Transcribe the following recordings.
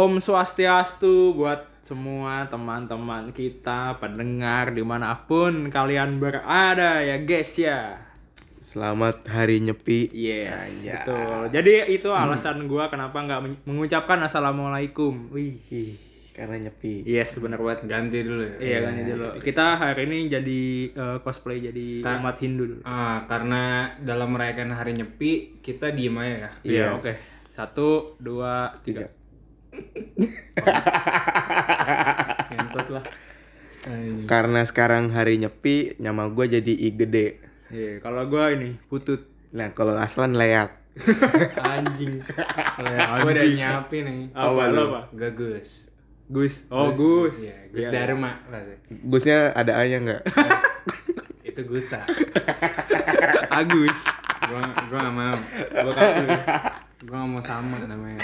Om Swastiastu buat semua teman-teman kita pendengar di mana pun kalian berada ya guys ya. Selamat hari nyepi. Yes, betul. Jadi itu alasan gua kenapa nggak men- mengucapkan assalamualaikum. Wih. Ih, karena nyepi. Yes, benar banget. Ganti dulu ya. Iya kan dulu. Kita hari ini jadi eh, cosplay jadi umat Hindu dulu. Ah, karena dalam merayakan hari nyepi kita diem aja ya. Iya, oke. Satu, dua, tiga. Ngentot lah. Anjing. Karena sekarang hari nyepi, nama gue jadi I gede. Iya, kalau gua ini putut. Nah, kalau aslan leak. Anjing. Kalau ya, gua udah nyiapin nih. Apa lo apa? Gagus. Gus. Oh, Gus. Iya, Gus Dharma. pasti. Gusnya ada A-nya nggak? Itu Gusa. Agus. Gua gua gak mau. Gua kaku. Gua gak mau sama namanya.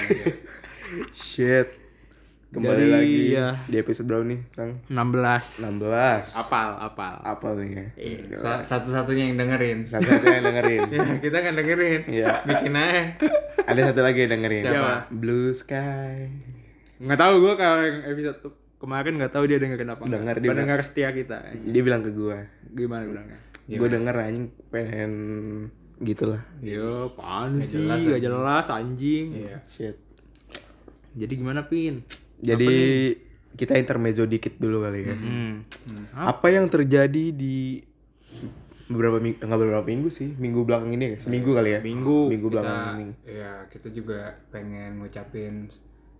Shit. Kembali Jadi, lagi ya. di episode berapa nih, Kang? 16. 16. Apal, apal. Apa nih ya? Sa- Satu-satunya yang dengerin. Satu-satunya yang dengerin. Ya, kita kan dengerin. Iya. Bikin aja. Ada satu lagi yang dengerin. Siapa? Blue Sky. Nggak tahu gua kalau yang episode kemarin nggak tahu dia dengerin apa. Dengar, nggak. dia Pendengar setia kita. Dia bilang ke gue. Gimana bilangnya? Gue denger anjing pengen gitulah. Yo, apaan sih? Gak jelas anjing. Iya. Shit. Jadi gimana, Pin? Jadi kita intermezzo dikit dulu kali ya. Hmm. Apa yang terjadi di beberapa minggu nggak beberapa minggu sih minggu belakang ini ya seminggu kali ya Seminggu. seminggu belakang kita, ini ya kita juga pengen ngucapin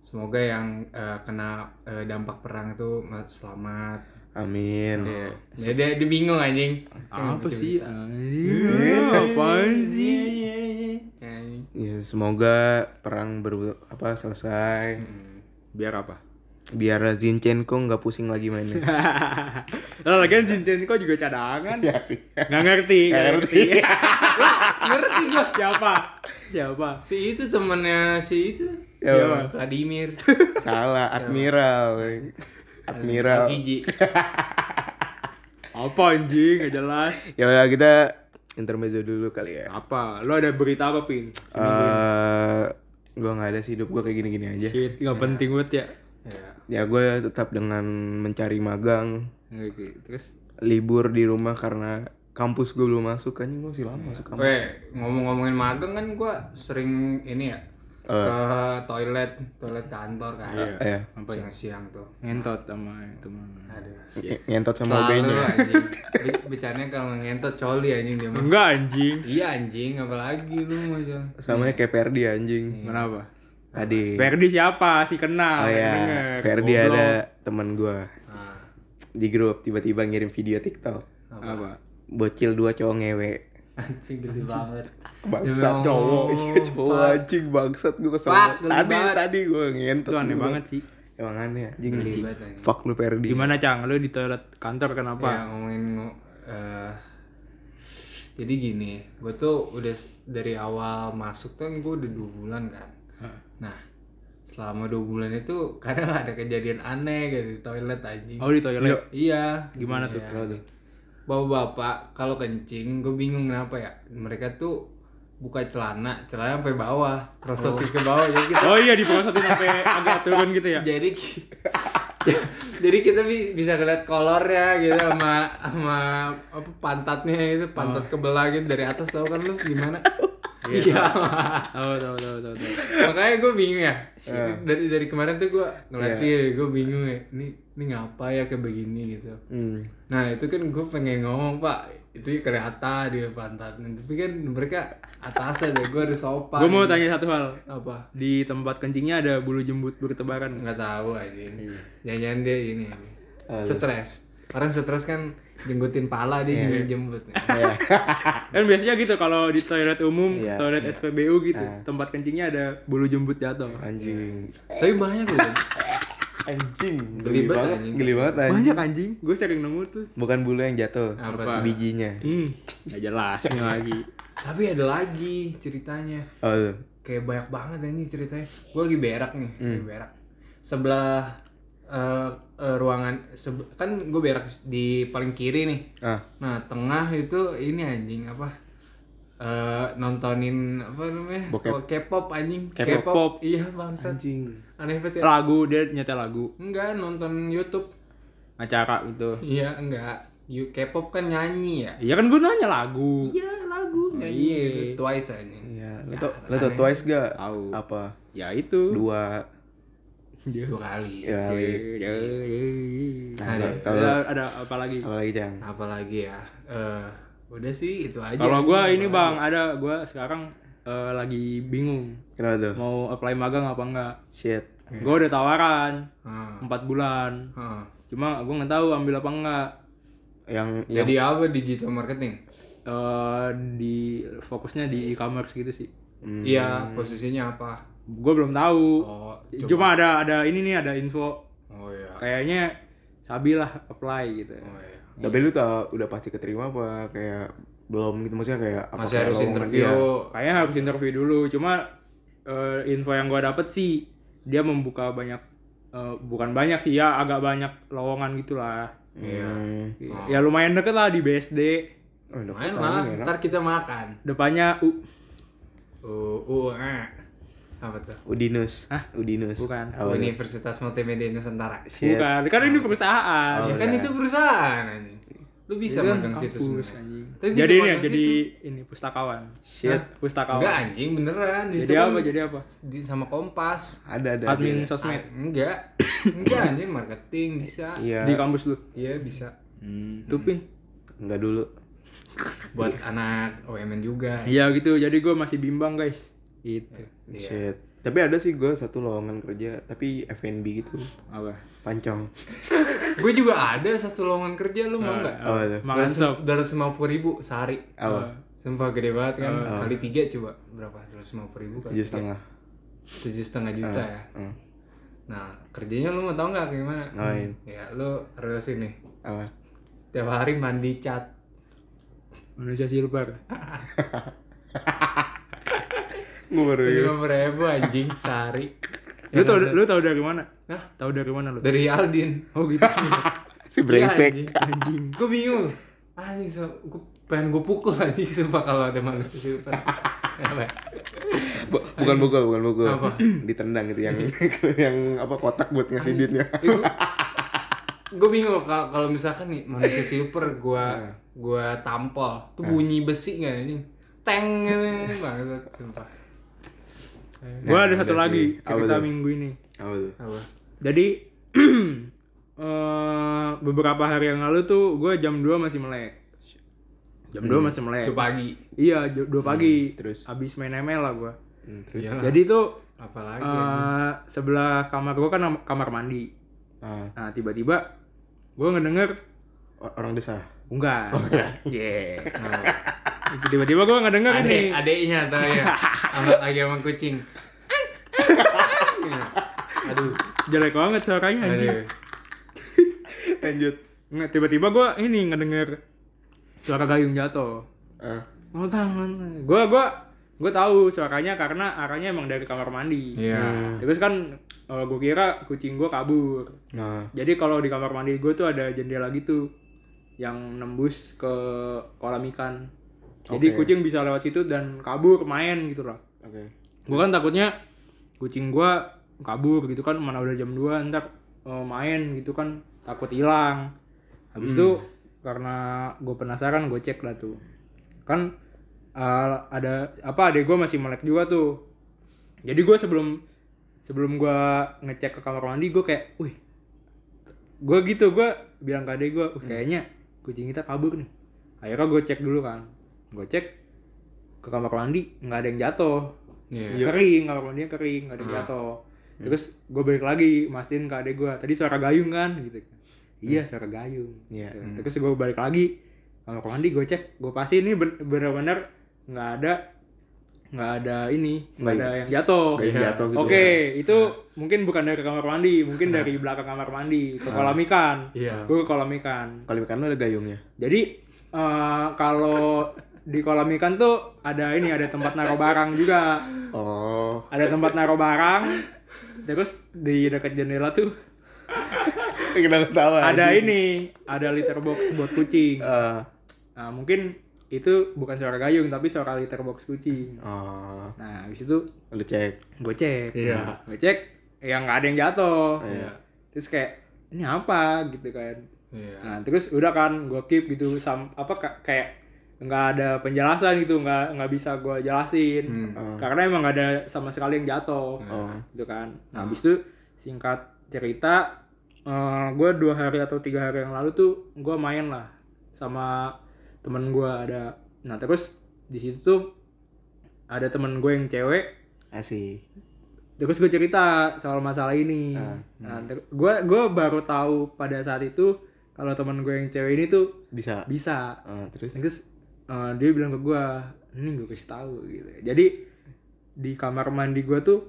semoga yang eh, kena eh, dampak perang itu ma- selamat amin ya dia, dia, dia bingung anjing Apa sih? Anjing. Apaan sih? Anjing. ya semoga perang ber apa selesai Biar apa? biar Zinchenko nggak pusing lagi mainnya Lah lagian Zinchenko juga cadangan. ya sih Nggak ngerti, nggak ngerti. ngerti gua Siapa? Siapa? si itu temennya si itu Ya, Vladimir salah admiral admiral Apa anjing? Gak jelas. ya udah kita intermezzo dulu kali ya Apa? Lo ada berita apa, Pin? eh gue nggak ada sih hidup gue kayak gini-gini aja Shit, gak penting banget ya. ya ya gue tetap dengan mencari magang Oke, terus libur di rumah karena kampus gue belum masuk kan gue masih lama masuk kampus Weh, ngomong-ngomongin magang kan gua sering ini ya ke toilet toilet kantor kan. Eh siang-siang tuh? Ngentot sama itu mah. aduh. Nge- ngentot sama Selalu anjing. Bi- bicaranya kalau ngentot coli anjing dia mah Enggak anjing. iya anjing. Apalagi lu masa samanya kayak Ferdi anjing. Kenapa? tadi. Ferdi siapa? Si kenal. oh yang ya denger. Ferdi Goblok. ada teman gue nah, di grup tiba-tiba ngirim video TikTok. Apa? bocil dua cowok ngewe anjing gede banget bangsat cowok Allah. iya cowok anjing bangsat gue kesel tadi banget. tadi gue ngentot Itu aneh gua. banget sih. emang aneh anjing Geli banget, anjing. fuck lu Ferdi Gimana Cang? Lu di toilet kantor kenapa? ya ngomongin ngo- eh, jadi gini gue tuh udah dari awal masuk tuh gue udah dua bulan kan nah selama dua bulan itu kadang ada kejadian aneh gitu di toilet anjing Oh di toilet. iya Gimana tuh? Bapak-bapak kalau kencing gue bingung kenapa ya. Mereka tuh buka celana celana sampai bawah rosotin ke bawah jadi kita Oh iya di bawah satu sampai agak turun gitu ya. jadi jadi kita bi- bisa ngeliat kolornya gitu sama sama apa pantatnya itu pantat kebelah gitu dari atas tau kan lu gimana iya. Oh tahu tahu tahu tahu. makanya gue bingung ya. Dari dari kemarin tuh gue ngeliatin gue bingung ya ini ini ngapa ya kayak begini gitu. Hmm. nah itu kan gue pengen ngomong pak. Itu kelihatan di pantatnya tapi kan mereka atasnya deh gue harus sopan. Gue mau tanya satu hal. apa? Di tempat kencingnya ada bulu jembut bertebaran. nggak? nggak tahu aja jangan-jangan dia ini. Stres. Orang stres kan jenggutin pala dia juga jembut. Kan biasanya gitu kalau di toilet umum, Iya. toilet SPBU gitu, tempat kencingnya ada bulu jembut jatuh. anjing. Tapi banyak loh anjing Geli banget, anjing. geli banget anjing. Banyak anjing. Gue sering nemu tuh. bukan bulu yang jatuh Apa? bijinya. Hmm, gak jelas ini lagi. tapi ada lagi ceritanya. Oh kayak banyak banget ini ceritanya. Gue lagi berak nih lagi berak. Sebelah eh, eh, ruangan kan gue berak di paling kiri nih ah nah tengah itu ini anjing apa eh, nontonin apa namanya? Bokep. Oh, K-pop anjing. K-pop. Iya, bangsat. Anjing. Aneh banget ya. lagu dia nyetel lagu Enggak, nonton YouTube. acara gitu Iya, enggak. You K-pop kan nyanyi ya. iya kan gue nanya lagu Iya, lagu nyanyi iya. gitu. Twice aja. Iya, lo tau, lo tau Twice gak? Tahu. Apa? ya itu Dua. Dua kali. Ya, kali. Nah, Ada. kalau ada, ada apa lagi apa lagi Cang? Apalagi ya? Eh, udah sih itu aja. kalau gue ini bang ada gue sekarang eh, lagi bingung Kenapa tuh? mau apply magang apa enggak Shit. gue udah tawaran Ah, empat bulan ah. cuma gue nggak tahu ambil apa enggak Yang yang Jadi apa digital marketing? eh di fokusnya di e-commerce gitu sih Iya, posisinya apa? Gue belum tahu Oh, cuma ada ada ini nih ada info oh iya. kayaknya Sabi lah apply gitu Oh iya. tapi lu tau udah pasti keterima apa kayak belum gitu maksudnya kayak apa Masih kayak harus interview. dia? kayaknya harus interview dulu cuma eh, info yang gue dapet sih dia membuka banyak eh, bukan banyak sih ya agak banyak lowongan gitulah Iya. Hmm. ya lumayan deket lah di BSD Oh, Main ketemu, lah, enak. ntar kita makan. depannya U Uh, uh, eh. Apa tuh? Udinus. Hah? Udinus. Bukan. Apa? Universitas Multimedia Nusantara. Shit. bukan kan ini perusahaan Oh, ya kan udah. itu perusahaan anjing. Lu bisa Itu kan magang situ kampus, sebenarnya. bisa jadi ini ya jadi situ. ini pustakawan Shit. pustakawan Enggak anjing beneran di jadi situ apa kan jadi apa di sama Kompas. Ada ada. admin ada. sosmed Ah, enggak. enggak anjing marketing bisa. Iya. di kampus lu Iya bisa. tupin Enggak dulu. Buat anak OMN juga. iya gitu jadi gue masih bimbang guys itu Iya. Shit. Tapi ada sih gue satu lowongan kerja tapi F&B gitu. apa Pancong. Gue juga ada satu lowongan kerja lu mau enggak? Apa tuh? makan sop ratus lima puluh ribu sehari. Apa? Sumpah gede banget kan. Kali tiga coba berapa? Ratus lima puluh ribu kali Tujuh setengah. tujuh setengah juta ya. Hmm. Nah kerjanya lu mau tau nggak gimana? Ngapain? Ya lu harus ini Apa? tiap hari mandi cat. Indonesia Silver Gue baru Lima ribu anjing sehari. lu tau lu tau dari mana Hah? tahu dari mana lu Dari Aldin. oh gitu si brengsek. Iya, anjing. Gue bingung. Anjing, so, gue pengen gue pukul anjing sumpah kalau ada manusia silver. Bukan pukul, bukan pukul. Apa? Ditendang gitu yang yang apa kotak buat ngasih duitnya. gue bingung kalau kalau misalkan nih manusia silver gua gua tampol tuh bunyi besi nggak ini teng gitu banget sumpah Nah, satu ada lagi sih. Apa cerita tuh? minggu ini Apa tuh? apa jadi eh, beberapa hari yang lalu tuh gue jam 2 masih melek jam 2 masih melek itu pagi iya jam 2 pagi terus? abis main ML lah gue Hmm, terus Iyalah. jadi tuh apalagi eh, sebelah kamar gue kan kamar mandi ah, nah tiba-tiba gue ngedenger orang desa. Enggak. Yeah tiba-tiba gue ngedenger Ade, nih adeknya tau ya? Sama lagi sama kucing. Aduh. Jelek banget suaranya aduh. Lanjut. Nggak, tiba-tiba gue ini ngedenger suara gayung jatuh. Ah, oh tangan. Gue gue gue tahu suaranya karena arahnya emang dari kamar mandi. Iya. Terus kan gue kira kucing gue kabur. Nah, jadi kalau di kamar mandi gue tuh ada jendela gitu yang nembus ke kolam ikan. Jadi kucing bisa lewat situ dan kabur main gitu lah oke. gue kan takutnya kucing gue kabur gitu kan mana udah jam 2 ntar eh, main gitu kan takut hilang. Habis itu karena gue penasaran gue cek lah tuh. Kan eh, ada apa adek gue masih melek juga tuh. Jadi gue sebelum sebelum gue ngecek ke kamar mandi gue kayak wih gue gitu gue bilang ke adek gue "Wih, kayaknya kucing kita kabur nih. Akhirnya gue cek dulu kan. Gue cek ke kamar mandi nggak ada yang jatuh. Iya. Kering kamar mandinya kering nggak ada yang jatuh. Terus gue balik lagi mastiin ke adek gue tadi suara gayung kan? Gitu. Iya suara gayung. Iya. Gitu. terus gue balik lagi kamar mandi gue cek gue pasti ini ben- bener-bener nggak ada nggak ada ini nggak ada yang jatuh. Iya. jatuh gitu. oke itu mungkin bukan dari kamar mandi mungkin dari belakang kamar mandi ke kolam ikan. Iya. gue ke kolam ikan. Kalau ikan lu ada gayungnya. jadi eh, kalau di kolam ikan tuh ada ini ada tempat naruh barang juga. Oh, ada tempat naruh barang terus di dekat jendela tuh kenapa ada ini ada litter box buat kucing. Eh, nah mungkin itu bukan suara gayung tapi suara litter box kucing Oh, nah habis itu lu cek. gue cek Iya. gue cek ya nggak ada yang jatuh. Iya. terus kayak ini apa? Gitu kan. Iya. nah terus udah kan gue keep gitu sam apa ka- kayak nggak ada penjelasan gitu nggak nggak bisa gue jelasin. Karena emang nggak ada sama sekali yang jatuh. Oh. gitu kan. Nah habis itu singkat cerita gue dua hari atau tiga hari yang lalu tuh gue main lah sama temen gue ada. Nah terus di situ tuh ada temen gue yang cewek. Asik. terus gue cerita soal masalah ini. Nah gue gue baru tahu pada saat itu kalau teman gue yang cewek ini tuh Bisa. bisa. Ah, terus? Terus eh, dia bilang ke gue ini gue kasih tahu gitu. Jadi di kamar mandi gue tuh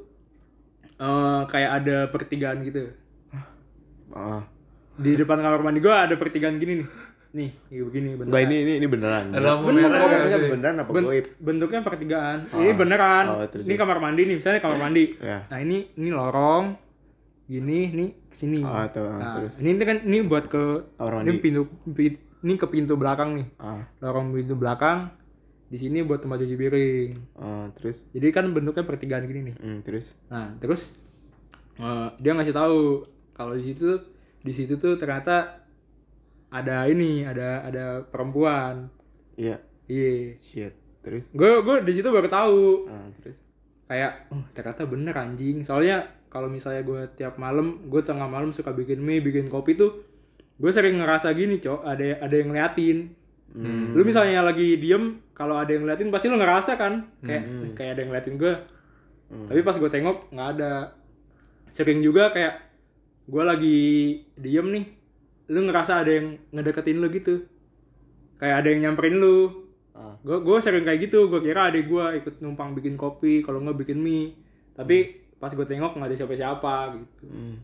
eh, kayak ada pertigaan gitu. Ah. di depan kamar mandi gue ada pertigaan gini nih nih kayak begini bentuk Enggak ini ini ini beneran. Lampu merah bener, nggak sih? beneran apa Ben- goib? bentuknya pertigaan ini beneran Oh, terus, ini kamar mandi nih misalnya kamar mandi Ya. nah ini ini lorong gini nih sini tuh, ah, nah, terus. ini kan ini buat ke Kamar ini pintu pi- ini ke pintu belakang nih Ah, lorong pintu belakang di sini buat tempat cuci piring ah, terus. jadi kan bentuknya pertigaan gini nih Hmm, terus. nah terus eh, dia ngasih tahu kalau di situ di situ tuh ternyata ada ini ada ada perempuan. Iya. iya. Shit. Terus. gue gue di situ baru tahu. Ah, terus. kayak oh ternyata bener anjing. Soalnya kalau misalnya gue tiap malam gue tengah malam suka bikin mie bikin kopi tuh gue sering ngerasa gini cok. Ada ada yang ngeliatin. Lu misalnya lagi diem kalau ada yang ngeliatin pasti lu ngerasa kan? Kayak kayak ada yang ngeliatin gue tapi pas gue tengok nggak ada. Sering juga kayak gue lagi diem nih lu ngerasa ada yang ngedeketin lu gitu. Kayak ada yang nyamperin lu. Ah. gue gue sering kayak gitu. Gue kira adik gue ikut numpang bikin kopi kalau nggak bikin mie. Tapi pas gue tengok nggak ada siapa-siapa gitu. Hmm.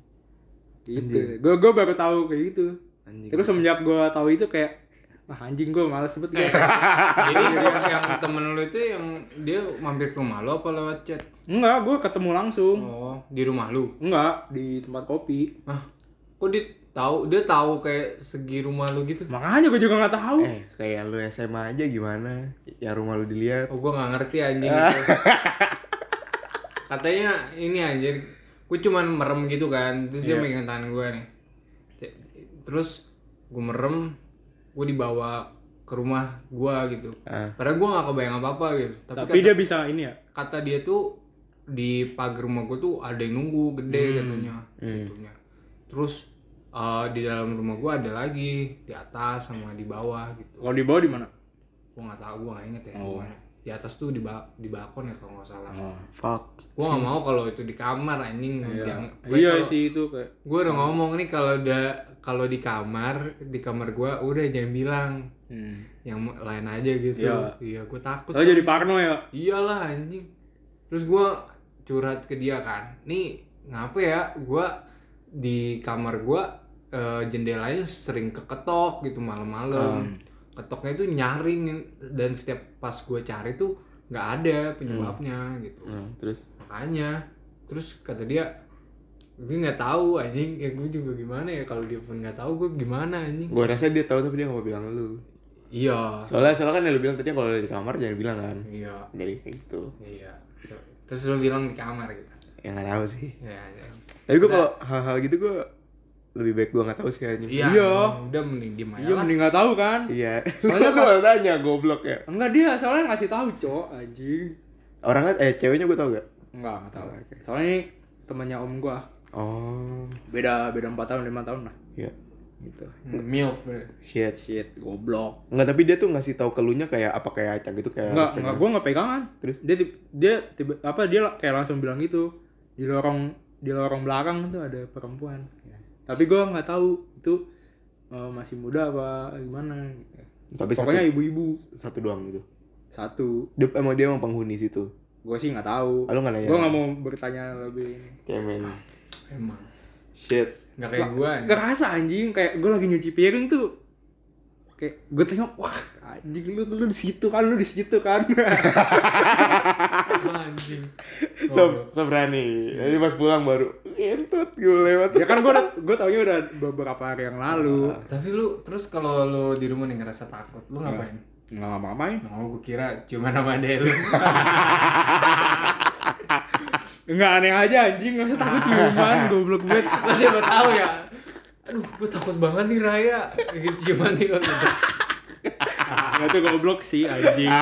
gitu. Gue gue baru tahu kayak gitu. Anjing. terus semenjak gue tahu itu kayak wah anjing gue males banget gue Jadi yang, yang temen lu itu yang dia mampir ke rumah lu apa lewat chat? enggak gue ketemu langsung. Oh, di rumah lu. enggak di tempat kopi. Ah, kok dia tahu dia tahu kayak segi rumah lu gitu? makanya gue juga nggak tahu Eh, kayak lu SMA aja gimana? Ya rumah lu dilihat. Oh, gua nggak ngerti anjing. Katanya ini anjir, gue cuman merem gitu kan, terus dia megang tangan gue nih. Terus gue merem, gue dibawa ke rumah gua gitu. Ah. Padahal gua nggak kebayang apa-apa gitu. Tapi, tapi dia bisa ini ya kata dia tuh di pagar rumah gue tuh ada yang nunggu gede katanya gitunya terus eh, di dalam rumah gue ada lagi di atas sama di bawah gitu. Kalau di bawah di mana? Gue nggak tahu gue nggak inget ya gimana. di atas tuh di ba di balkon ya kalau nggak salah. Fuck. gue nggak mau kalau itu di kamar anjing. Jangan- gue iya sih itu kayak gue udah ngomong nih kalau udah kalau di kamar di kamar gue udah jangan bilang. Hmm. yang lain aja gitu. Iya. iya gue takut jadi parno ya. Iyalah anjing. Terus gua curhat ke dia kan. Nih ngapa ya? Gua di kamar gua eh, jendelanya sering keketok gitu malam-malam ketoknya itu nyaring dan setiap pas gua cari tuh nggak ada penyebabnya gitu Hmm, terus. makanya terus kata dia gue nggak tahu anjing ya gue juga gimana ya kalau dia pun nggak tahu gue gimana anjing Gua rasa dia tahu tapi dia gak mau bilang lu. iya Soalnya soalnya kan lu bilang tadi kalau di kamar jangan bilang kan. iya Jadi kayak gitu. iya terus lo bilang di kamar gitu Ya nggak tahu sih. ya, ya. Tapi gua kalau hal-hal gitu gua lebih baik gua nggak tahu sih kayaknya. Iya, Iya. udah mending diem aja iya mending nggak tahu kan Iya. Soalnya lu malah nanya goblok ya. enggak dia soalnya ngasih tahu cok anjing Orangnya eh ceweknya gua tau gak? enggak nggak tahu soalnya ini temannya om gua Oh. beda beda empat tahun lima tahun lah Iya. gitu Hmm, Milf. bener. Shit. shit goblok Enggak, tapi dia tuh ngasih tahu kelunya kayak apa kayak acak gitu kayak enggak enggak pegang. gua nggak pegangan Terus? dia tib- dia tiba apa dia kayak langsung bilang gitu di lorong di lorong belakang tuh ada perempuan tapi gua nggak tahu itu eh, masih muda apa gimana gitu. Tapi pokoknya satu, ibu-ibu satu doang gitu. satu Dia emang dia emang penghuni situ. gue sih nggak tahu Ah, lu nggak nanya? gue nggak mau bertanya lebih Cemen. Emang. Shit. Nggak kayak gua. ya. Gak kerasa anjing kayak gue lagi nyuci piring tuh kayak gue tengok wah anjing lu lu di situ kan lu di situ kan Anjing. So, so berani. Jadi pas pulang baru entut gue lewat. ya kan gue udah gue taunya udah beberapa hari yang lalu Tapi lu terus kalau lu di rumah nih ngerasa takut, lu ngapain? Nggak ngapa-ngapain. Oh, gue kira cuma nama ade lu. Enggak aneh aja anjing, masa takut ciuman, goblok banget. Lo siapa tahu ya. Aduh, gue takut banget nih Raya. Gitu cuman nih. Enggak tuh goblok sih anjing.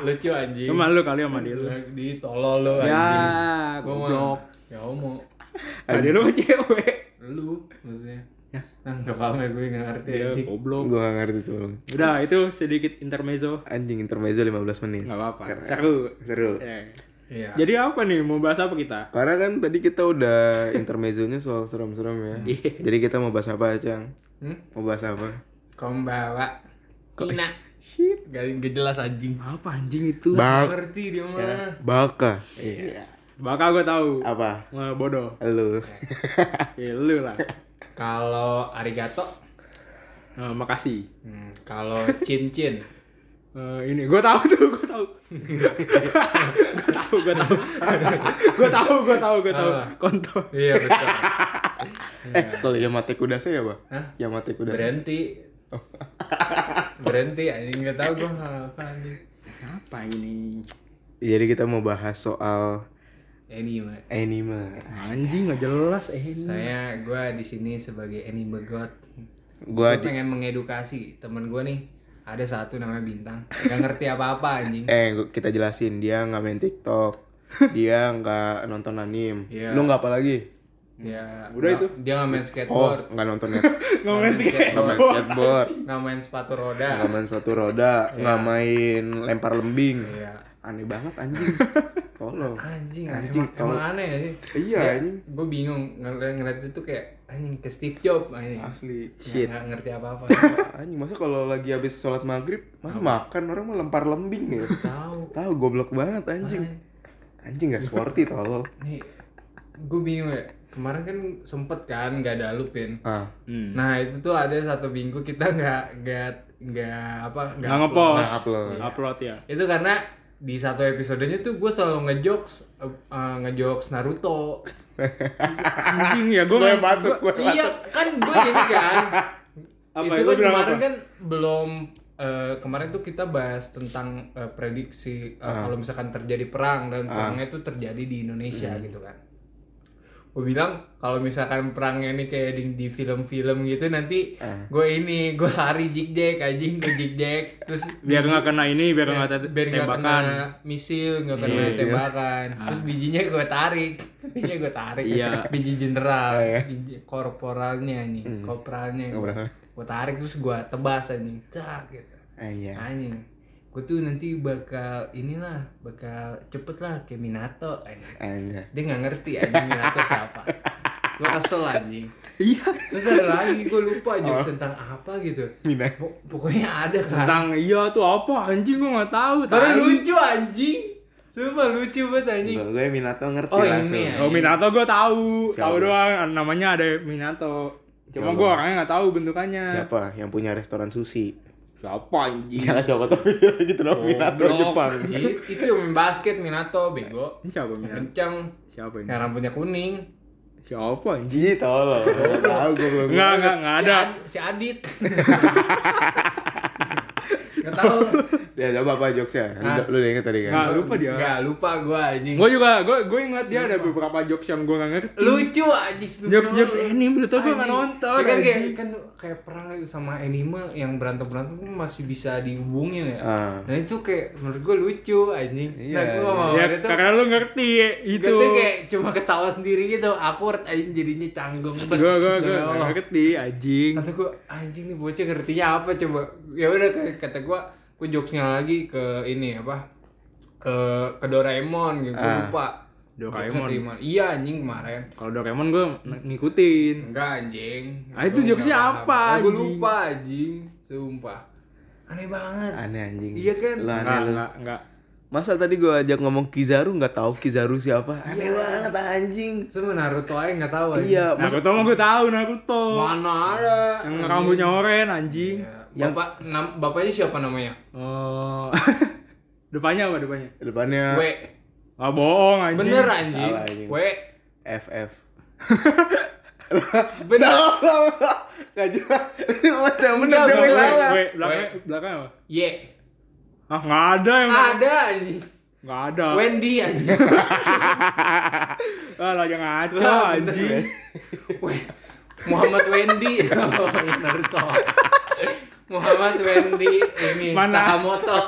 lucu anjing. Lu malu kali sama dia lu. Di tolol lo anjing. Ya, goblok. Ya homo. Tadi lu cewek. Lu maksudnya. Ya. Nah, enggak paham ya gue enggak ngerti Ya, anjing. goblok. Gue gak ngerti sebelum. Udah, itu sedikit intermezzo. Anjing intermezzo 15 menit. Enggak apa-apa. Seru. Seru. Eh. Iya. Jadi apa nih? Mau bahas apa kita? Karena kan tadi kita udah intermezzonya soal serem-serem ya. Iya. Jadi kita mau bahas apa, Cang? Hmm? Mau bahas apa? Kombawa. Cina. Shit, gak, gak jelas anjing. Apa anjing itu? Bak, ngerti dia mah. baka. Iya. Bakal gue tahu. Apa? Nggak bodoh. Lu. Ya lu lah. Kalau arigato, Eh, makasih. hmm, kalau cincin, Eh, ini gue tahu tuh, gue tahu. gue tahu, gue tahu. gue tahu, gue tahu, gue tahu. Apa? Kontol. iya betul. Eh, kalau Yamate Kudase ya, Pak? Hah? Yamate Kudase. Berhenti. Berhenti, anjing nggak tahu gue apa anjing. Apa ini? Jadi kita mau bahas soal Anime. anime. Anjing nggak jelas eh ini. Saya gue di sini sebagai anime god. Gua Gue di pengen mengedukasi temen gue nih. Ada satu namanya Bintang. Gak ngerti apa-apa anjing. eh kita jelasin dia nggak main TikTok. dia nggak nonton anime. Iya. Lu nggak apa lagi? Dia Udah itu. Dia nggak main Oh, skateboard, nggak nonton net. Nggak main Nggak main skateboard. nggak main sepatu roda. Nggak main sepatu roda. Nggak main lempar lembing. Iya. Aneh banget anjing. Tolong. Anjing, Anjing, emang, aneh anjing. Iya, anjing. Gue bingung ngeliat ngeliat itu kayak anjing ke Steve Jobs anjing. Asli. Nggak- nggak ngerti apa-apa. Anjing masa kalau lagi habis sholat maghrib masa makan orang mau lempar lembing ya? Tahu. Tahu goblok banget anjing. Anjing gak sporty tolol. Nih, gue bingung ya. Kemarin kan sempet kan nggak ada lupin. Ah. Hmm. Nah itu tuh ada satu minggu kita nggak nggak nggak apa Nggak upload. ngepost. Upload. Upload ya. Itu karena di satu episodenya tuh gue selalu ngejokes uh, uh, ngejokes Naruto. Anjing ya gue Gue masuk, gue iya kan gue ini kan. Apa itu ya? Kan kemarin apa? kan belum eh, kemarin tuh kita bahas tentang eh, prediksi eh, kalau misalkan terjadi perang dan perangnya itu terjadi di Indonesia gitu kan. Gue bilang kalau misalkan perangnya ini kayak di, di film-film gitu nanti gue ini gue lari jig-jag anjing gue jig-jag terus biar nggak kena ini, biar nggak te- biar tembakan. kena misil nggak kena Iya, tembakan. Terus bijinya gue tarik bijinya gue tarik. Iya. biji jenderal Ah, iya. biji korporalnya nih korporalnya Korporal. gue tarik terus gue tebas anjing. Cak gitu. Anjing. anjing gue tuh nanti bakal inilah bakal cepet lah kayak Minato Anjing. dia nggak ngerti anjing Minato siapa gue kesel anjing Iya. terus ada lagi gue lupa jokes tentang apa gitu Mina. Pokoknya ada kan Tentang iya tuh apa anjing gue nggak tahu. Tai. lucu anjing. Sumpah lucu banget anjing. Gue gue Minato ngerti Oh, langsung. ini ya. Oh Minato gue tahu, Siapa? tahu doang namanya ada Minato. Cuma gue orangnya nggak tahu bentukannya. Siapa yang punya restoran sushi? Siapa anjing? Ya siapa tapi gitu dong Minato Goblok. Jepang. I- itu yang main basket Minato bego. Ini siapa Minato? kencang. Siapa ini? Yang rambutnya kuning. Siapa anjing? Ji tolol. Gak tahu gue belum. Enggak enggak enggak ada. Si, Ad- si Adit. Gak tahu. Ya coba apa jokesnya? Lu, Hah? lu udah inget tadi kan? Nggak, lupa dia. Gak lupa gua anjing. Gue juga gue gue ingat dia ada beberapa jokes yang gue nggak ngerti. Lucu anjing. Jokes jokes anime itu gue nggak Anjing. nonton. Ya kan kayak kan kayak perang sama anime yang berantem berantem masih bisa dihubungin ya. Ah. Nah itu kayak menurut gua lucu anjing. Iya, nah gua sama Ya Mario tuh karena lu ngerti itu. Gitu kayak cuma ketawa sendiri gitu, awkward anjing jadinya canggung banget. Gue gue gue ngerti anjing. Kata gue anjing nih bocah ngertinya apa coba. Ya udah kayak- kata gue, gue jokesnya lagi ke ini apa? Ke ke Doraemon gitu, gua Ah. lupa. Doraemon. Terima. Iya anjing kemarin. Kalau Doraemon gue ngikutin. Enggak anjing. Ah, itu Gua jokesnya apa. Gue lupa anjing, sumpah. Aneh banget. Aneh anjing. Iya kan? Lu aneh Enggak enggak enggak. Masa tadi gue ajak ngomong Kizaru nggak tahu Kizaru siapa? Aneh banget anjing. Cuma Naruto aja nggak tahu anjing. Iya, mas Naruto mah gue tahu Naruto. Mana ada? Yang rambutnya oranye anjing. Ya. Bapak, nam, bapaknya siapa namanya? Oh. depannya apa depannya? depannya W. Ah bohong anjing. Bener anjing. Salah, anjing. W. FF. Bener. Gak jelas. Ini mas yang bener Enggak, dia yang salah. Wait, belakang belakang apa? Y. Ah, nggak ada yang Ada anjing. nggak ada. Wendy anjing. Ah, lah jangan ngaco anjing. Muhammad Wendy Naruto Muhammad Wendy ini Mana? Sakamoto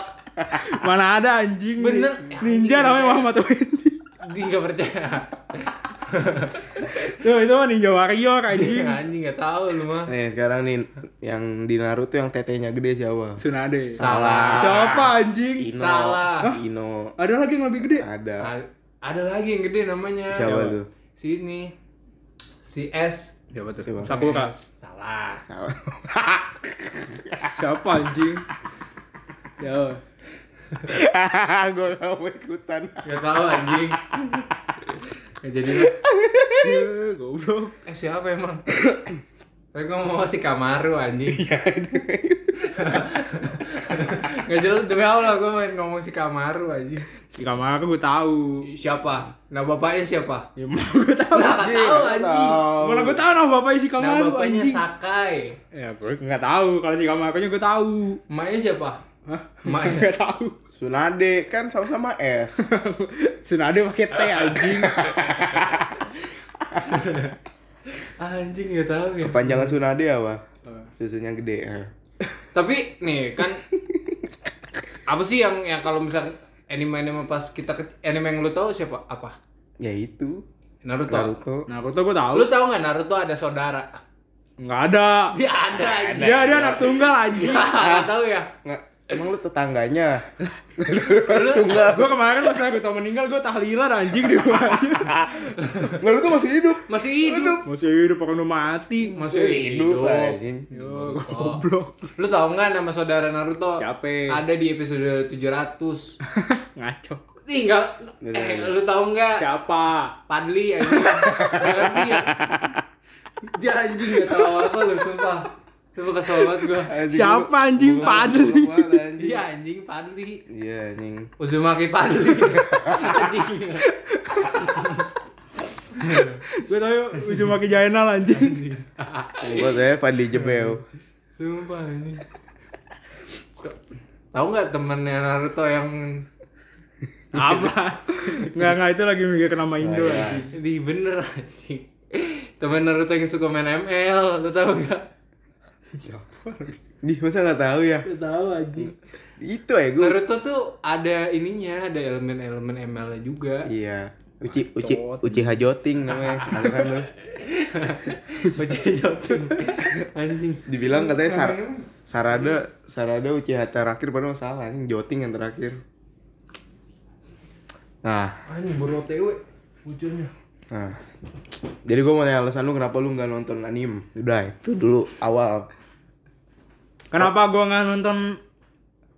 Mana ada anjing. Bener. Ninja namanya Muhammad Wendy. dia nggak percaya Tuh, itu mah Ninja Warrior anjing. anjing nggak tahu lu mah Nih sekarang nih yang di Naruto yang tetenya gede siapa? Tsunade. Salah. Siapa anjing? Ino. Salah. Ino. Ada lagi yang lebih gede. Ada. A- ada lagi yang gede namanya Siapa tuh? si ini si S Siapa tuh? Siapa? Sakura. Salah. Siapa anjing? Ya. Gue gak mau ikutan. nggak tahu anjing ya jadi. Ya, goblok. eh siapa emang Tapi gue mau si Kamaru anjing Gak jelas demi Allah gue main ngomong si Kamaru anjing Si Kamara gue tahu. Siapa? Nah bapaknya siapa? Ya mana gue tahu. Nah gak tahu anjing Mana gue tahu nama bapaknya si Nah Kamara bapaknya anjing. Sakai Ya gue nggak tahu. Kalau si Kamaranya gue tahu. Emaknya siapa? Hah? Emaknya Nggak tahu. Tsunade kan sama-sama S. Tsunade pakai T anjing. Anjing gak tahu ya Kepanjangan Tsunade apa? Susunya gede. eh. Tapi nih kan Apa sih yang yang kalau misal anime-anime pas kita ke, anime yang lu tahu siapa? Apa? Ya itu. Naruto. Naruto. Naruto gue tahu. Lu tahu nggak Naruto ada saudara? Nggak ada. Dia ada. Dia dia anak tunggal anjing. Nggak tahu ya. Nggak, emang lu tetangganya? Lu gue kemarin pas Naruto meninggal gue tahlilan anjing di rumahnya. Naruto masih hidup. masih hidup. Masih hidup orang udah mati. Masih hidup. anjing. Yo, goblok. Lu tahu nggak nama saudara Naruto? Siapa? Ada di episode 700. Ngaco. Ih, enggak. Eh, lu tahu nggak? Siapa? Padli anjing. Dia anjing gak tahu asal lu sumpah. Sumpah kesel banget gua. Anjing, Siapa anjing? lu- Padli. lu- anjing. Padli. Iya anjing. Uzumaki Padli. anjing. Gue tau ujung maki Jainal anjing. Gua saya Fadli Jebel. Sumpah anjing. Tahu nggak temennya Naruto yang Apa? Nggak nggak itu lagi mikir nama Indo iya. anjing. di bener anjing. Temen Naruto yang suka main ML, lu tahu nggak? Di masa nggak tahu ya? Gak tahu anjing. Itu ya gue. Naruto tuh ada ininya, ada elemen-elemen ML juga. Iya. Uci Uci. Uchiha Joting namanya. Ada kan lu? Baca jatuh. Anjing. Dibilang katanya Sar Sarada Sarada Uchiha terakhir padahal salah anjing Joting yang terakhir. Nah, Anjing baru OTW nah. Jadi gue mau nanya alasan lu kenapa lu nggak nonton anime? Udah itu dulu awal. Kenapa gue nggak nonton?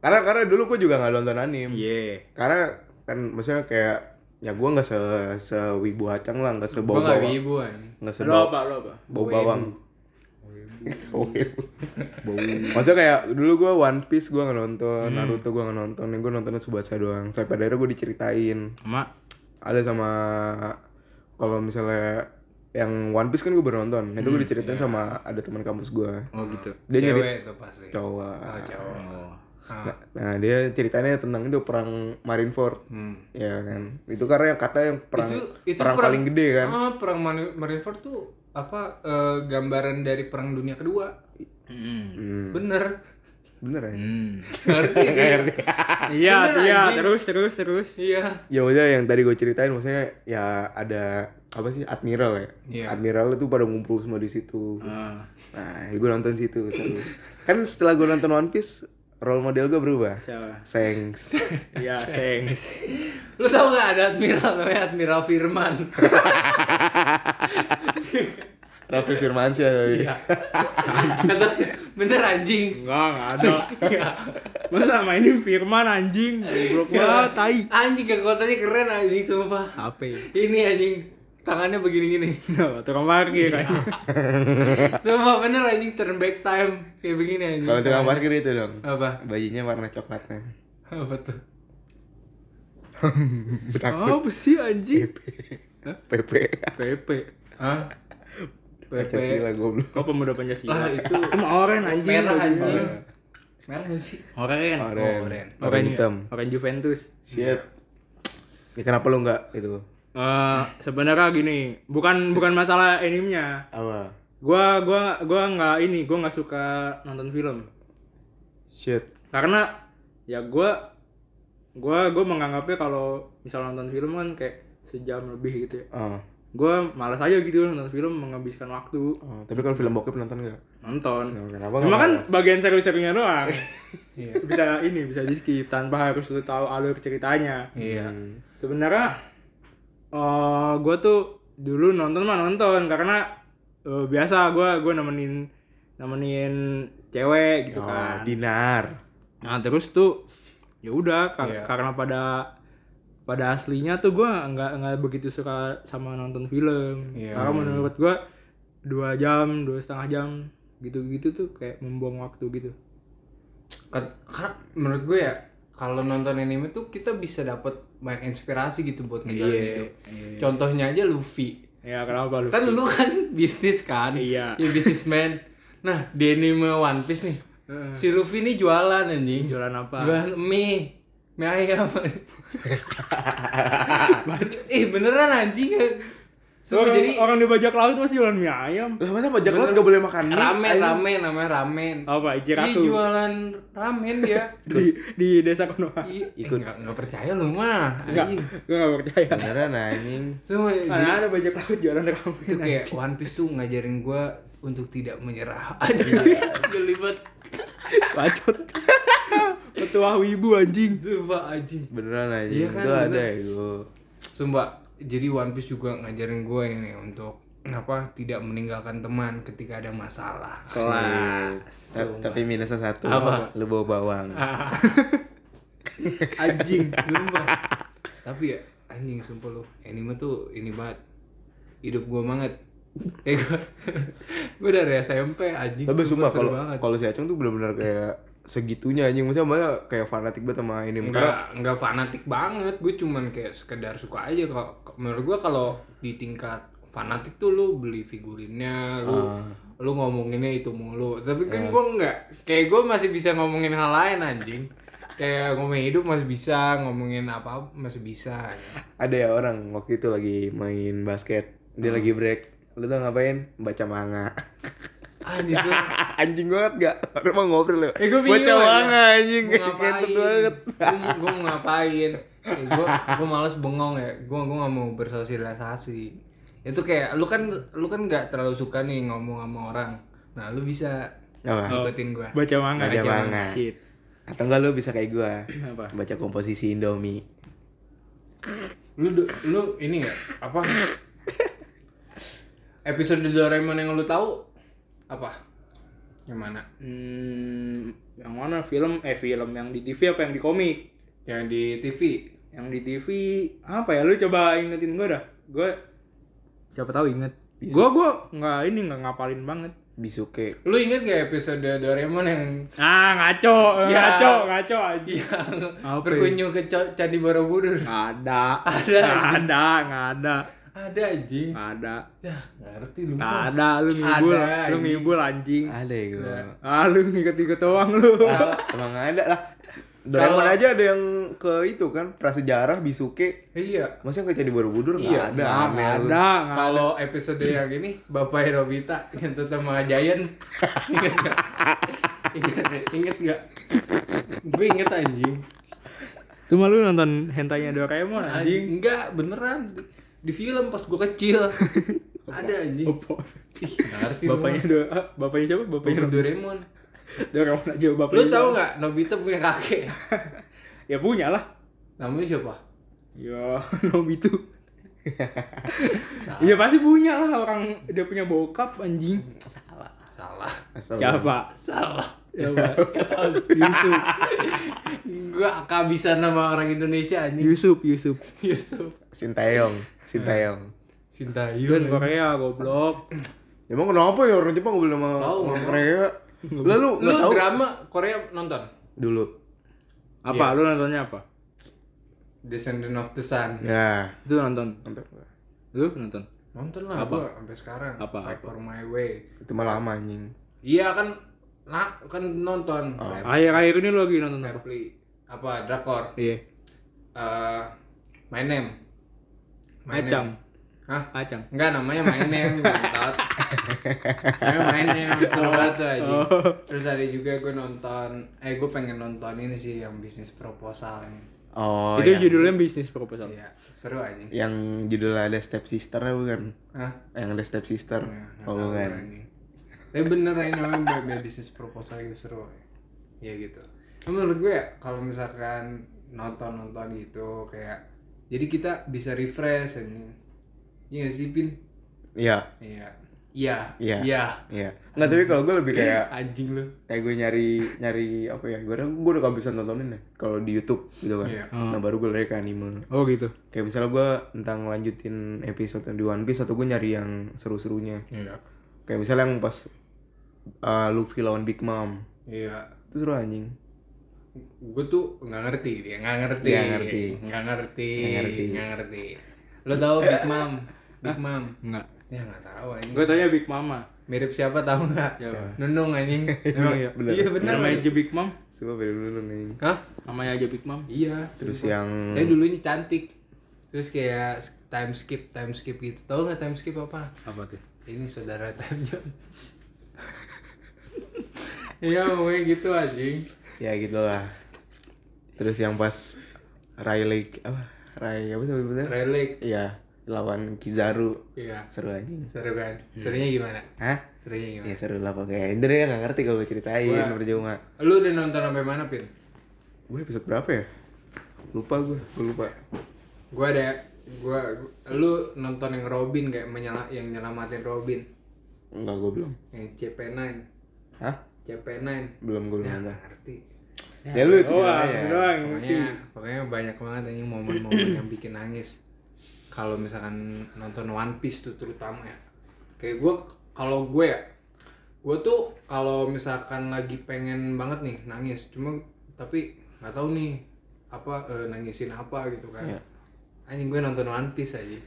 Karena karena dulu gue juga nggak nonton anime. Iya. Karena kan maksudnya kayak ya gue nggak se se wibu acang lah nggak Gua nggak bawang wibu anjing. nggak Lo sebau apa? Lo apa? bau bawang Maksudnya kayak dulu gue One Piece gue nggak nonton, Naruto gue nggak nonton, yang gue nontonnya Subasa doang. Sampai pada akhirnya gue diceritain Sama ada sama kalau misalnya yang One Piece kan gue baru nonton, itu gue diceritain sama ada teman kampus gue. Oh gitu. Dia nyari Cewek tuh pasti. cowok. Oh, cowok. Oh. Ah. Nah, nah, dia ceritanya tentang itu perang Marineford. Hmm. Ya kan. Itu karena yang kata yang perang Itu- itu perang, perang- paling gede kan. Ah, perang Mari- Marineford tuh apa eh, gambaran dari perang dunia kedua. Hmm. Hmm. Bener. Bener ya? Hmm. Ngerti? Iya, iya, terus terus terus. Iya. Ya maksudnya yang tadi gue ceritain maksudnya ya ada apa sih admiral ya? Iya. Admiral itu pada ngumpul semua di situ. Ah, Nah, gue nonton situ seru. kan setelah gue nonton One Piece, role model gue berubah. siapa? Sengs. Iya, Sengs. Lu tau gak ada admiral namanya Admiral Firman? Raffi Firmansyah. tapi. Iya. Kata- Bener anjing. Enggak, enggak ada. Iya. Masa mainin Firman anjing? Goblok banget, tai. Anjing kekuatannya keren anjing sumpah. HP. Ini anjing tangannya begini-gini. Nah, tukang parkir kan. Sumpah bener anjing turn back time kayak begini anjing. Kalau tukang parkir itu dong. apa? Bajunya warna coklatnya. Apa tuh? Apa sih anjing? PP. PP. Hah? PP. Pancasila goblok. Oh, pemuda Pancasila. Lah itu Cuma orang anjing. merah anjing. Merah sih? Oren. Oren. Oren. Oren hitam. Oren Juventus. Shit. Ya kenapa lu nggak itu? Eh sebenarnya gini, bukan bukan masalah animenya. Apa? Gua gua gua nggak ini, gua nggak suka nonton film. Shit. Karena ya gua gua gua menganggapnya kalau misal nonton film kan kayak sejam lebih gitu ya. Ah. Gua malas aja gitu nonton film menghabiskan waktu. Oh, tapi kalau film bokep nonton nggak? Nonton. Nah, kenapa? Cuma kan bagian seru-serunya doang. Iya. bisa ini bisa di skip tanpa harus tahu alur ceritanya. Iya. Sebenarnya eh gue tuh dulu nonton mah nonton karena eh, biasa gue gue nemenin nemenin cewek gitu Oh, kan. dinar. Nah terus tuh ya udah kar- Iya. karena pada pada aslinya tuh gue nggak nggak begitu suka sama nonton film. Iya. Karena menurut gue dua jam dua setengah jam gitu-gitu tuh kayak membuang waktu gitu. Kan, kan menurut gue ya kalau nonton anime tuh kita bisa dapat banyak inspirasi gitu buat ngejalan Iya, hidup. iya. Contohnya aja Luffy. Ya kenapa lu? Kan lu kan bisnis kan? Iya. Ya bisnismen. Nah, di anime One Piece nih. Si Luffy nih jualan anjing. Jualan apa? Jualan mie. Mie ayam. eh beneran anjing. Sumpah orang, jadi orang di bajak laut masih jualan mie ayam. Lah masa bajak laut gak boleh makan mie? ramen, Ayo. ramen namanya ramen. Apa Dia Ichiraku jualan ramen dia. di di desa Konoha? Iya, Ikut. eh, nggak nggak percaya lu mah. Enggak, Anjing. gue gak percaya. Beneran anjing. Semua Mana ada bajak laut jualan itu ramen. kayak One Piece tuh ngajarin gua untuk tidak menyerah. Aduh, gelibet. Bacot. Petua wibu anjing. Sumpah anjing. Beneran anjing. Iya kan, itu ada bener. itu. Sumpah, jadi One Piece juga ngajarin gue ini untuk apa tidak meninggalkan teman ketika ada masalah. Kelas. Ta- Tapi minusnya satu. Apa? Lu bawa bawang. Anjing. Sumpah. Tapi ya anjing sumpah lu, anime tuh ini banget. Hidup gue banget. Kayak gue, gue dari SMP anjing. Tapi sumpah kalau kalau si Acung tuh bener-bener kayak segitunya anjing. Maksudnya malah kayak fanatik banget sama ini. Karena Enggak, enggak fanatik banget. Gue cuman kayak sekedar suka aja kalau menurut gue kalau di tingkat fanatik tuh lu beli figurinnya, lu lu ngomonginnya itu mulu. Tapi kan gue enggak. Kayak gue masih bisa ngomongin hal lain anjing. Kayak ngomongin hidup masih bisa, ngomongin apa masih bisa. ada ya orang waktu itu lagi main basket. Dia lagi break. Lu tau ngapain? Baca manga. Anjing anjing banget gak? Orang mau ngobrol lu. Eh, gua bingung Baca aja. manga anjing. Gua ngapain? Banget. Gue gue mau ngapain? Eh, gue gue malas bengong ya. Gue gue nggak mau bersosialisasi. Itu kayak lu kan lu kan nggak terlalu suka nih ngomong sama orang. Nah lu bisa ngikutin gue. Baca manga. Baca manga. Shit. Atau enggak lu bisa kayak gua. Apa? Baca komposisi Indomie. Lu lu ini nggak apa? Episode Doraemon yang lu tahu apa? Yang mana? Hmm, yang mana film? Eh film yang di TV apa yang di komik? Yang di TV. Yang di TV apa ya? Lu coba ingetin gue dah. Gue siapa tahu inget. Gue gue nggak ini nggak ngapalin banget. Bisuke. Lu inget gak episode Doraemon yang Ah ngaco, Ya. ngaco, ngaco aja. yang ya? berkunjung ke Candi Borobudur? Ada, Ada, nggak ada, nggak ada, Ada anjing. nggak ada, Ya, nggak ngerti lu. nggak ada. Lu ngibul, Ada, lu ngibul anjing. Ada ya gua. Ah lu ngikut-ngikut doang lu. Ah, emang ada lah. Doraemon aja ada yang ke itu kan prasejarah Bisuke. Iya. Masa yang ke Candi Borobudur nggak Iya, ada. Nggak ada, nggak ada. Kalau episode yang ini Bapaknya Nobita yang tetap sama Giant gak? Ingat, inget gak? Gue inget anjing. Cuma lu nonton hentainya Doraemon Anjing anjing. enggak beneran di, film pas gue kecil ada anjing. Ih, nggak ngerti Bapaknya do, ah, bapaknya siapa? Bapaknya Bapak Doraemon. Doraemon aja bapaknya. Lu tahu nggak Nobita punya kakek? Ya punya lah. Namanya siapa? Ya, Nobito. Iya pasti punya lah orang dia punya bokap anjing. Salah. Salah. Siapa? Salah. Siapa? Yusuf. Gue kehabisan nama orang Indonesia anjing. Yusuf, Yusuf. Yusuf. Sintayong, Sintayong. Itu Sintayong. kan Korea goblok. Emang kenapa ya orang Jepang boleh sama Tahu, orang Korea? Lalu Lu tahu drama Korea nonton? dulu. Apa? Lu nontonnya apa? Descendant of the Sun. Ya, Itu nonton. nonton. Lu nonton? Nonton lah Apa? gua sampai sekarang. Apa, Fight for my way. Itu mah lama anjing. Iya kan nah kan nonton Rap- Akhir-akhir ini lu lagi nonton apa? Repli apa drakor Iya. eh My Name My Acang. Name. Hah? Acang. Enggak namanya My Name Bentot. namanya My Name seru banget tuh aja terus ada juga gue nonton eh gue pengen nonton ini sih yang bisnis proposal ini Oh, itu yang, judulnya bisnis proposal. iya seru aja yang judulnya ada step sister bukan? Hah? Yang ada step sister. Nggak Oh, bukan. Tapi bener ini namanya bisnis proposal gitu seru. Ya gitu. Cuma menurut gue ya kalau misalkan nonton-nonton gitu kayak jadi kita bisa refresh ini. Iya nggak sih Pin? Iya. Iya. Iya. Iya. Iya. Iya. Enggak tapi kalau gue lebih kayak Anjing lu. kayak gue nyari nyari apa ya? Gue gue udah kehabisan nontonin ya kalau di YouTube gitu kan. Iya. Nah, baru gue lari ke anime. Oh gitu. Kayak misalnya gue tentang lanjutin episode yang di One Piece atau gue nyari yang seru-serunya. Iya. Kayak misalnya yang pas uh, Luffy lawan Big Mom. Iya. Itu seru anjing. Gue tuh nggak ngerti dia, nggak ngerti. Nggak ngerti. Nggak ngerti. Nggak ngerti. Nggak ngerti. Lo tau Big Mom? Big Mom. Enggak. Ya nggak tahu anjing. Gue tanya Big Mama. Mirip siapa tahu nggak? Nunung anjing. Emang iya. Bener. Iya bener. Namanya aja Big Mom. Coba beda dulu nih. Hah? Namanya aja Big Mom. Iya. Terus yang Saya dulunya cantik. Terus kayak time skip, time skip gitu. Tahu nggak time skip apa? Apa tuh? Ini saudara Time John. Iya, pokoknya gitu anjing. Ya gitulah. Terus yang pas Riley apa? Ray apa sih bener? Relic. Iya, lawan Kizaru. Iya. Seru anjing. Seru kan? Serunya gimana? Hah? Serunya gimana? Ya seru lah pokoknya. Indra ya gak ngerti kalau gue ceritain Wah. percuma. Lu udah nonton sampai mana, Pin? Gue episode berapa ya? Lupa gue, gue lupa. Gua ada gua- lu nonton yang Robin kayak menyela yang nyelamatin Robin Enggak, gue belum. yang CP9 Hah? CP9 Belum gue belum ya ngerti Ya lu itu Oh, aja. aku doang. pokoknya pokoknya banyak banget ini momen-momen yang bikin nangis kalau misalkan nonton One Piece tuh terutama ya kayak gue kalau gue ya gue tuh kalau misalkan lagi pengen banget nih nangis cuma tapi nggak tahu nih apa eh, nangisin apa gitu kan Iya. anjing gue nonton One Piece aja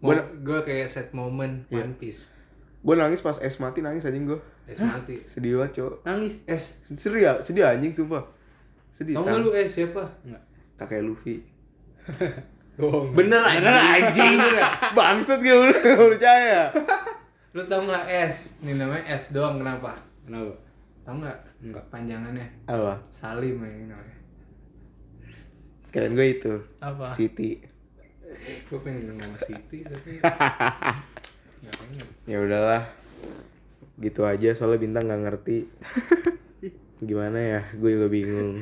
Mo- gue kayak set moment Iya. One Piece Gue nangis pas es mati nangis anjing gue. Es mati Sedih banget, cowok. Nangis. es Sedih ya, sedih anjing sumpah. Sedih. tau gak lu es siapa Kakek Luffy. Bohong. bener anjing bener Bangsat gue udah gak percaya. Lu tau nggak S? Ini namanya S doang kenapa? Kenapa? Tau nggak? Enggak. Panjangannya Apa? Salim ini namanya. Keren gue itu. Apa? City. Gue pengen ngomong Siti tapi. Ya udahlah. Gitu aja soalnya bintang nggak ngerti. Gimana ya? Gue juga bingung.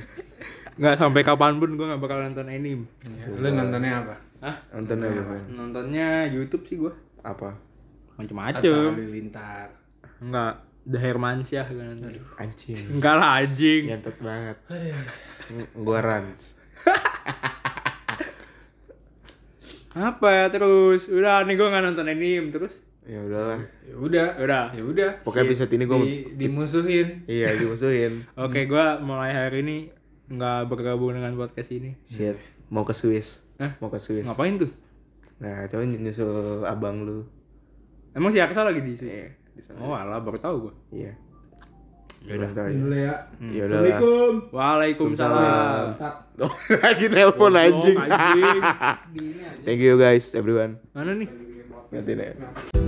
Nggak sampai kapan pun gue nggak bakal nonton anime. Lu nontonnya apa? Hah? Nonton apa? Nontonnya YouTube sih gue. Apa? Atau Macem-macem. Halilintar. Enggak. The Hermansyah gue nonton. Anjing. Enggak lah anjing. Ngentot banget. Gue runs. Apa ya terus? Udah nih gue nggak nonton anime terus. Ya udahlah. Ya udah. Udah. Ya udah. Pokoknya episode ini gue Di, dimusuhin. iya dimusuhin. Oke, gue mulai hari ini nggak bergabung dengan podcast ini. Shit. Mau ke Swiss. Hah? Mau ke Swiss. Ngapain tuh? Nah, coba nyusul abang lu. Emang si Aksa lagi di sini? Iya, di sana. Oh alah, baru tahu gue. Iya. Ya udah tahu ya. Dulu ya. Ya udahlah. Assalamualaikum. Waalaikumsalam. Tak. Lagi nelpon anjing. anjing. Thank you guys everyone. Mana nih? Nanti deh.